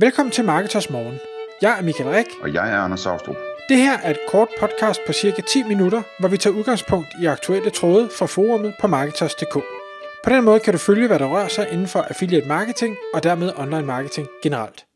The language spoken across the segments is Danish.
Velkommen til Marketers Morgen. Jeg er Michael Rik. Og jeg er Anders Saustrup. Det her er et kort podcast på cirka 10 minutter, hvor vi tager udgangspunkt i aktuelle tråde fra forumet på Marketers.dk. På den måde kan du følge, hvad der rører sig inden for affiliate marketing og dermed online marketing generelt.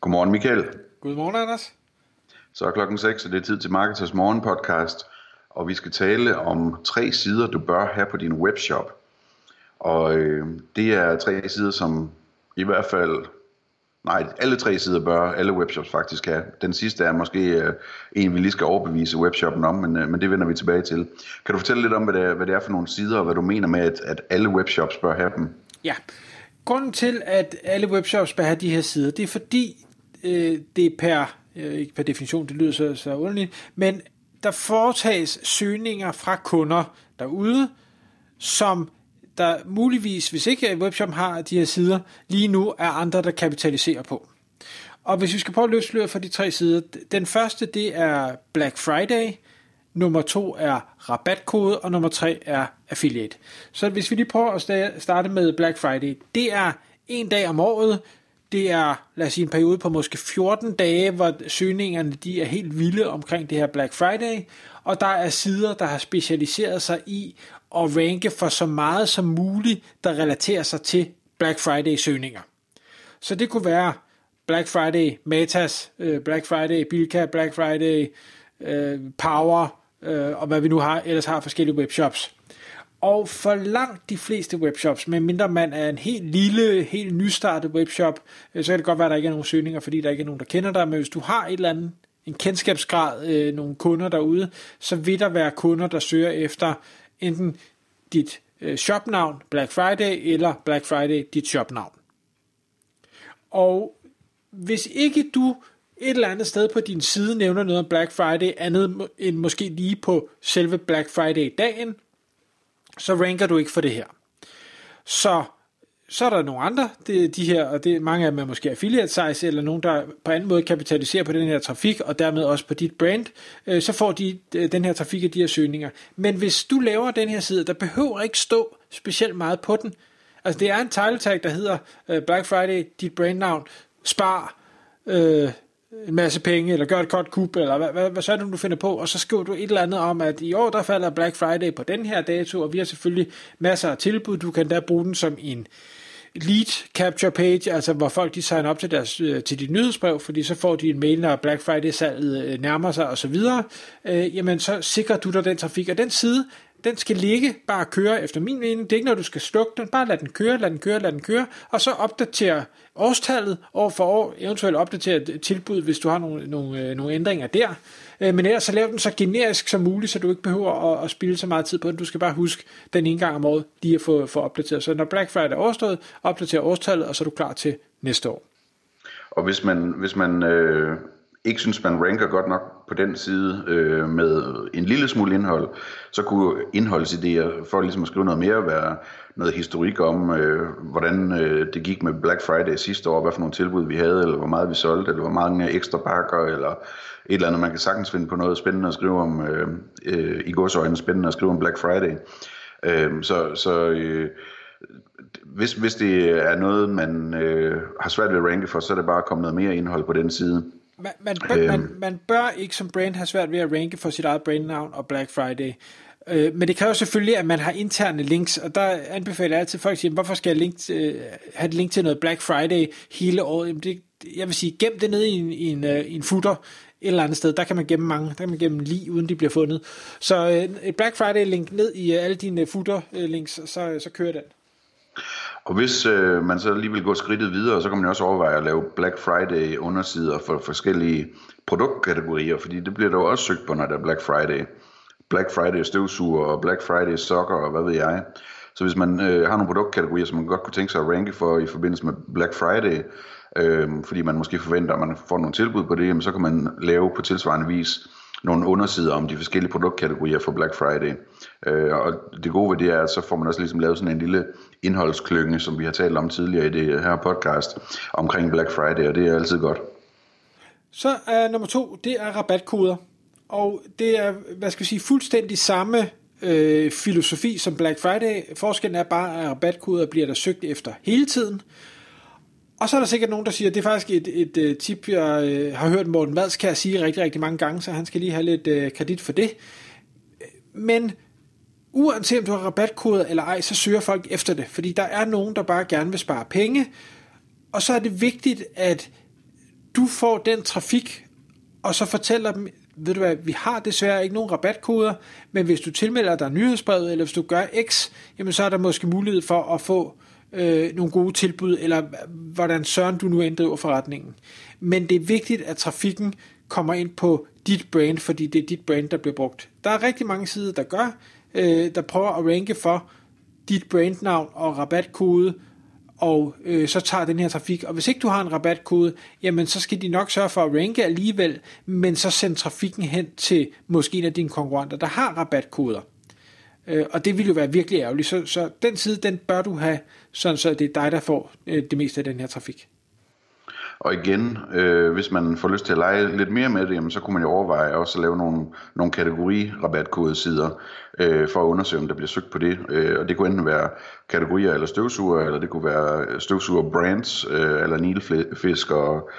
Godmorgen Michael. Godmorgen Anders. Så er klokken 6, og det er tid til Marketers Morgen podcast. Og vi skal tale om tre sider, du bør have på din webshop. Og øh, det er tre sider, som i hvert fald Nej, alle tre sider bør alle webshops faktisk have. Den sidste er måske øh, en, vi lige skal overbevise webshoppen om, men, øh, men det vender vi tilbage til. Kan du fortælle lidt om, hvad det, er, hvad det er for nogle sider, og hvad du mener med, at, at alle webshops bør have dem? Ja, grunden til, at alle webshops bør have de her sider, det er fordi, øh, det er per, øh, ikke per definition, det lyder så, så underligt, men der foretages søgninger fra kunder derude, som der muligvis, hvis ikke webshop har de her sider, lige nu er andre, der kapitaliserer på. Og hvis vi skal prøve at løse for de tre sider, den første det er Black Friday, nummer to er rabatkode, og nummer tre er affiliate. Så hvis vi lige prøver at starte med Black Friday, det er en dag om året, det er, lad os sige, en periode på måske 14 dage, hvor søgningerne de er helt vilde omkring det her Black Friday, og der er sider, der har specialiseret sig i at ranke for så meget som muligt, der relaterer sig til Black Friday-søgninger. Så det kunne være Black Friday Metas, øh, Black Friday Bilka, Black Friday øh, Power, øh, og hvad vi nu har, ellers har forskellige webshops. Og for langt de fleste webshops, medmindre man er en helt lille, helt nystartet webshop, øh, så kan det godt være, at der ikke er nogen søgninger, fordi der ikke er nogen, der kender dig, men hvis du har et eller andet, en kendskabsgrad, øh, nogle kunder derude, så vil der være kunder, der søger efter enten dit øh, shopnavn Black Friday eller Black Friday dit shopnavn. Og hvis ikke du et eller andet sted på din side nævner noget om Black Friday, andet end måske lige på selve Black Friday-dagen, så ranker du ikke for det her. Så så er der nogle andre, det, de her, og det, mange af dem er måske affiliate sites, eller nogen, der på anden måde kapitaliserer på den her trafik, og dermed også på dit brand, øh, så får de øh, den her trafik og de her søgninger. Men hvis du laver den her side, der behøver ikke stå specielt meget på den. Altså det er en title tag, der hedder øh, Black Friday, dit brandnavn, spar, øh, en masse penge, eller gør et godt kub, eller hvad, hvad, hvad så er det, du finder på, og så skriver du et eller andet om, at i år der falder Black Friday på den her dato, og vi har selvfølgelig masser af tilbud, du kan da bruge den som en lead capture page, altså hvor folk de signer op til, deres, øh, til dit nyhedsbrev, fordi så får de en mail, når Black Friday-salget øh, nærmer sig osv., øh, jamen så sikrer du dig den trafik, og den side, den skal ligge, bare køre efter min mening. Det er ikke noget, du skal slukke den. Bare lad den køre, lad den køre, lad den køre. Og så opdatere årstallet år for år. Eventuelt opdatere tilbud, hvis du har nogle, nogle, øh, nogle ændringer der. Øh, men ellers så lav den så generisk som muligt, så du ikke behøver at, at spille så meget tid på den. Du skal bare huske den ene gang om året lige at få, få opdateret. Så når Black Friday er overstået, opdater årstallet, og så er du klar til næste år. Og hvis man, hvis man øh, ikke synes, man ranker godt nok på den side øh, med en lille smule indhold, så kunne indholdsidéer for ligesom at skrive noget mere være noget historik om, øh, hvordan øh, det gik med Black Friday sidste år, hvad for nogle tilbud vi havde, eller hvor meget vi solgte, eller hvor mange ekstra pakker, eller et eller andet. Man kan sagtens finde på noget spændende at skrive om, øh, øh, i godsøjne spændende at skrive om Black Friday. Øh, så så øh, hvis, hvis det er noget, man øh, har svært ved at ranke for, så er det bare at komme noget mere indhold på den side. Man, man, bør, øhm. man, man bør ikke som brand have svært ved at ranke for sit eget brandnavn og Black Friday. Øh, men det kræver selvfølgelig, at man har interne links, og der anbefaler jeg altid folk at sige, hvorfor skal jeg link, øh, have et link til noget Black Friday hele året? Jamen det, jeg vil sige, gem det ned i en, i en, i en footer et eller andet sted. Der kan man gemme mange, der kan man gemme lige, uden de bliver fundet. Så øh, et Black Friday link ned i uh, alle dine footer links, så, så kører den. Og hvis øh, man så lige vil gå skridtet videre, så kan man også overveje at lave Black Friday undersider for forskellige produktkategorier, fordi det bliver der jo også søgt på, når der er Black Friday. Black Friday støvsuger og Black Friday sokker og hvad ved jeg. Så hvis man øh, har nogle produktkategorier, som man godt kunne tænke sig at ranke for i forbindelse med Black Friday, øh, fordi man måske forventer, at man får nogle tilbud på det, jamen, så kan man lave på tilsvarende vis nogle undersider om de forskellige produktkategorier for Black Friday. Øh, og det gode ved det er, at så får man også ligesom lavet sådan en lille indholdsklynge, som vi har talt om tidligere i det her podcast, omkring Black Friday, og det er altid godt. Så er nummer to, det er rabatkoder. Og det er, hvad skal vi sige, fuldstændig samme øh, filosofi som Black Friday. Forskellen er bare, at rabatkoder bliver der søgt efter hele tiden. Og så er der sikkert nogen, der siger, at det er faktisk et, et, et tip, jeg øh, har hørt Morten Madskær kan jeg sige rigtig, rigtig mange gange, så han skal lige have lidt øh, kredit for det. Men uanset om du har rabatkoder eller ej, så søger folk efter det, fordi der er nogen, der bare gerne vil spare penge, og så er det vigtigt, at du får den trafik, og så fortæller dem, ved du hvad, vi har desværre ikke nogen rabatkoder, men hvis du tilmelder dig nyhedsbrevet, eller hvis du gør X, jamen så er der måske mulighed for at få øh, nogle gode tilbud, eller hvordan søren du nu inddriver forretningen. Men det er vigtigt, at trafikken kommer ind på dit brand, fordi det er dit brand, der bliver brugt. Der er rigtig mange sider, der gør, øh, der prøver at ranke for dit brandnavn og rabatkode, og øh, så tager den her trafik. Og hvis ikke du har en rabatkode, jamen så skal de nok sørge for at ranke alligevel, men så send trafikken hen til måske en af dine konkurrenter, der har rabatkoder. Øh, og det vil jo være virkelig ærgerligt. Så, så den side, den bør du have, sådan så det er dig, der får øh, det meste af den her trafik. Og igen, øh, hvis man får lyst til at lege lidt mere med det, jamen, så kunne man jo overveje også at lave nogle, nogle kategori-rabatkodesider øh, for at undersøge, om der bliver søgt på det. Øh, og det kunne enten være kategorier eller støvsuger, eller det kunne være støvsuger brands, øh, eller nilfisk og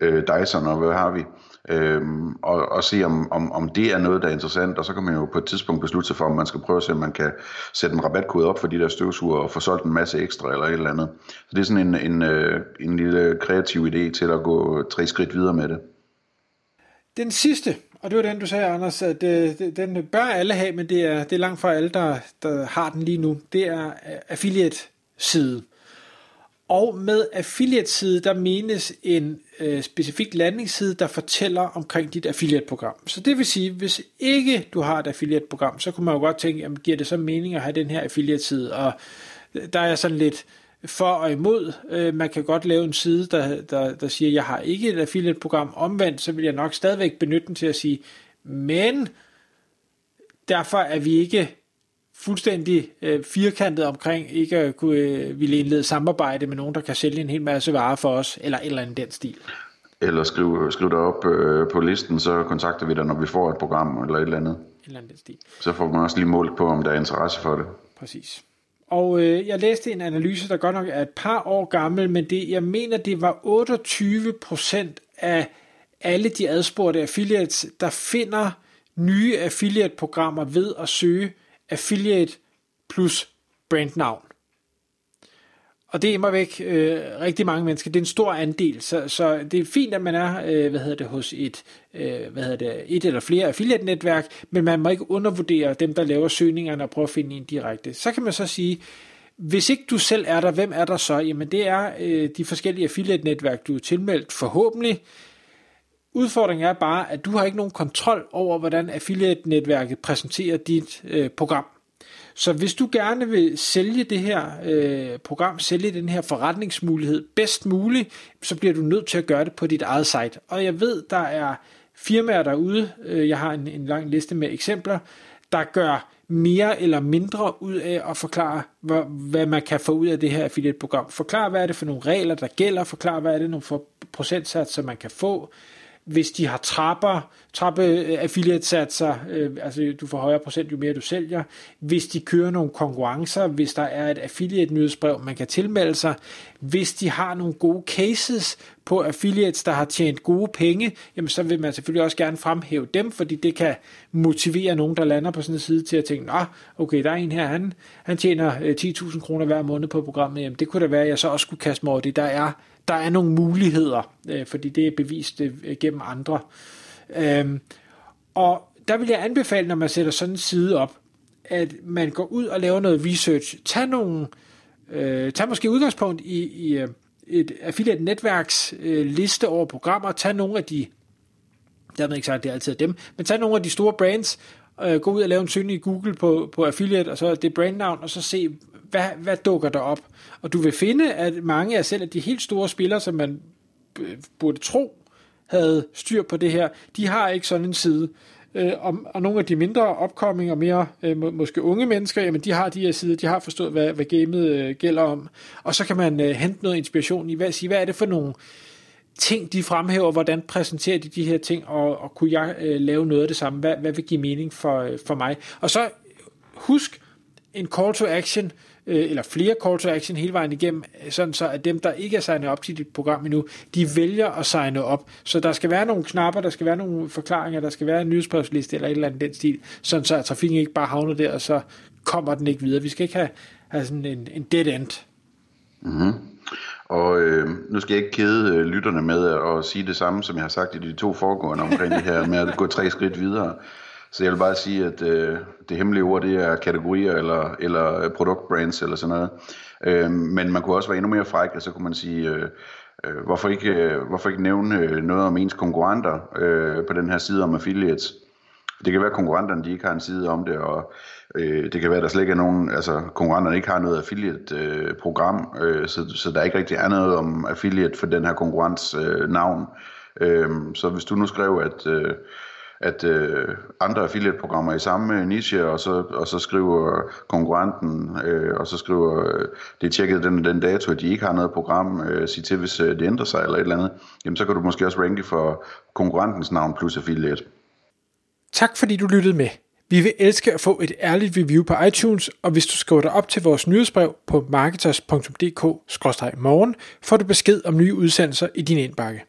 øh, Dyson og hvad har vi øhm, og, og se om, om, om det er noget, der er interessant, og så kan man jo på et tidspunkt beslutte sig for, om man skal prøve at se, om man kan sætte en rabatkode op for de der støvsuger og få solgt en masse ekstra eller et eller andet. Så det er sådan en, en, øh, en lille kreativ idé til at gå tre skridt videre med det. Den sidste, og det var den, du sagde, Anders, at øh, den bør alle have, men det er, det er langt fra alle, der, der har den lige nu. Det er øh, affiliate-side. Og med affiliate-side, der menes en øh, specifik landingsside, der fortæller omkring dit affiliate-program. Så det vil sige, hvis ikke du har et affiliate-program, så kunne man jo godt tænke, jamen, giver det så mening at have den her affiliate-side? Og øh, der er sådan lidt for og imod. Øh, man kan godt lave en side, der, der, der siger, jeg har ikke et affiliate-program. Omvendt, så vil jeg nok stadigvæk benytte den til at sige, men derfor er vi ikke fuldstændig øh, firkantet omkring ikke at kunne øh, ville indlede samarbejde med nogen, der kan sælge en hel masse varer for os, eller eller andet den stil. Eller skriv, skriv dig op øh, på listen, så kontakter vi dig, når vi får et program eller et eller andet. Eller andet den stil. Så får man også lige målt på, om der er interesse for det. Præcis. Og øh, jeg læste en analyse, der godt nok er et par år gammel, men det, jeg mener, det var 28 procent af alle de adspurgte affiliates, der finder nye affiliate-programmer ved at søge affiliate plus brandnavn. Og det er immer væk øh, rigtig mange mennesker. Det er en stor andel, så, så det er fint, at man er øh, hvad hedder det, hos et, øh, hvad hedder det, et eller flere affiliate-netværk, men man må ikke undervurdere dem, der laver søgningerne og prøver at finde en direkte. Så kan man så sige, hvis ikke du selv er der, hvem er der så? Jamen det er øh, de forskellige affiliate-netværk, du er tilmeldt forhåbentlig. Udfordringen er bare, at du har ikke nogen kontrol over, hvordan affiliate-netværket præsenterer dit øh, program. Så hvis du gerne vil sælge det her øh, program, sælge den her forretningsmulighed bedst muligt, så bliver du nødt til at gøre det på dit eget site. Og jeg ved, der er firmaer derude, øh, jeg har en, en lang liste med eksempler, der gør mere eller mindre ud af at forklare, hvad, hvad man kan få ud af det her affiliate-program. Forklar, hvad er det for nogle regler, der gælder. Forklar, hvad er det nogle procentsatser, man kan få hvis de har trapper, trappe affiliate satser, øh, altså du får højere procent, jo mere du sælger, hvis de kører nogle konkurrencer, hvis der er et affiliate nyhedsbrev, man kan tilmelde sig, hvis de har nogle gode cases på affiliates, der har tjent gode penge, jamen så vil man selvfølgelig også gerne fremhæve dem, fordi det kan motivere nogen, der lander på sådan en side til at tænke, nå, okay, der er en her, han, han tjener øh, 10.000 kroner hver måned på programmet, jamen det kunne da være, at jeg så også skulle kaste mig over det. Der er der er nogle muligheder, øh, fordi det er bevist øh, gennem andre. Øh, Øhm, og der vil jeg anbefale, når man sætter sådan en side op, at man går ud og laver noget research. Tag nogle, øh, tag måske udgangspunkt i, i øh, et affiliate netværks øh, liste over programmer. Tag nogle af de, jeg ved ikke sagt, det er altid dem, men tag nogle af de store brands, øh, gå ud og lave en søgning i Google på, på affiliate, og så det brandnavn, og så se, hvad, hvad dukker der op? Og du vil finde, at mange af selv af de helt store spillere, som man øh, burde tro havde styr på det her, de har ikke sådan en side. Øh, og, og nogle af de mindre opkomming og mere øh, må, måske unge mennesker, jamen de har de her sider, de har forstået, hvad, hvad gamet øh, gælder om. Og så kan man øh, hente noget inspiration i, hvad, sige, hvad er det for nogle ting, de fremhæver, hvordan præsenterer de de her ting, og, og kunne jeg øh, lave noget af det samme, hvad, hvad vil give mening for, øh, for mig. Og så husk en call to action, øh, eller flere call to action hele vejen igennem, sådan så at dem, der ikke er signet op til dit program endnu, de vælger at signe op. Så der skal være nogle knapper, der skal være nogle forklaringer, der skal være en nyhedsbrevsliste eller et eller andet den stil, sådan så at trafikken ikke bare havner der, og så kommer den ikke videre. Vi skal ikke have, have sådan en, en dead end. Mm-hmm. Og øh, nu skal jeg ikke kede øh, lytterne med at sige det samme, som jeg har sagt i de to foregående omkring det her med at gå tre skridt videre. Så jeg vil bare sige, at øh, det hemmelige ord, det er kategorier eller, eller produktbrands eller sådan noget. Øh, men man kunne også være endnu mere fræk, og så kunne man sige, øh, øh, hvorfor, ikke, øh, hvorfor ikke nævne øh, noget om ens konkurrenter øh, på den her side om affiliates. Det kan være, at konkurrenterne de ikke har en side om det, og øh, det kan være, at der slet ikke er nogen, altså konkurrenterne ikke har noget affiliate-program, øh, øh, så, så der ikke rigtig er noget om affiliate for den her konkurrents øh, navn. Øh, så hvis du nu skrev, at... Øh, at øh, andre affiliate-programmer i samme øh, niche, og så, og så skriver konkurrenten, øh, og så skriver, øh, det er tjekket den den dato, at de ikke har noget program, øh, sig til, hvis øh, det ændrer sig eller et eller andet, jamen så kan du måske også ranke for konkurrentens navn plus affiliate. Tak fordi du lyttede med. Vi vil elske at få et ærligt review på iTunes, og hvis du skriver dig op til vores nyhedsbrev på marketers.dk-morgen, får du besked om nye udsendelser i din indbakke.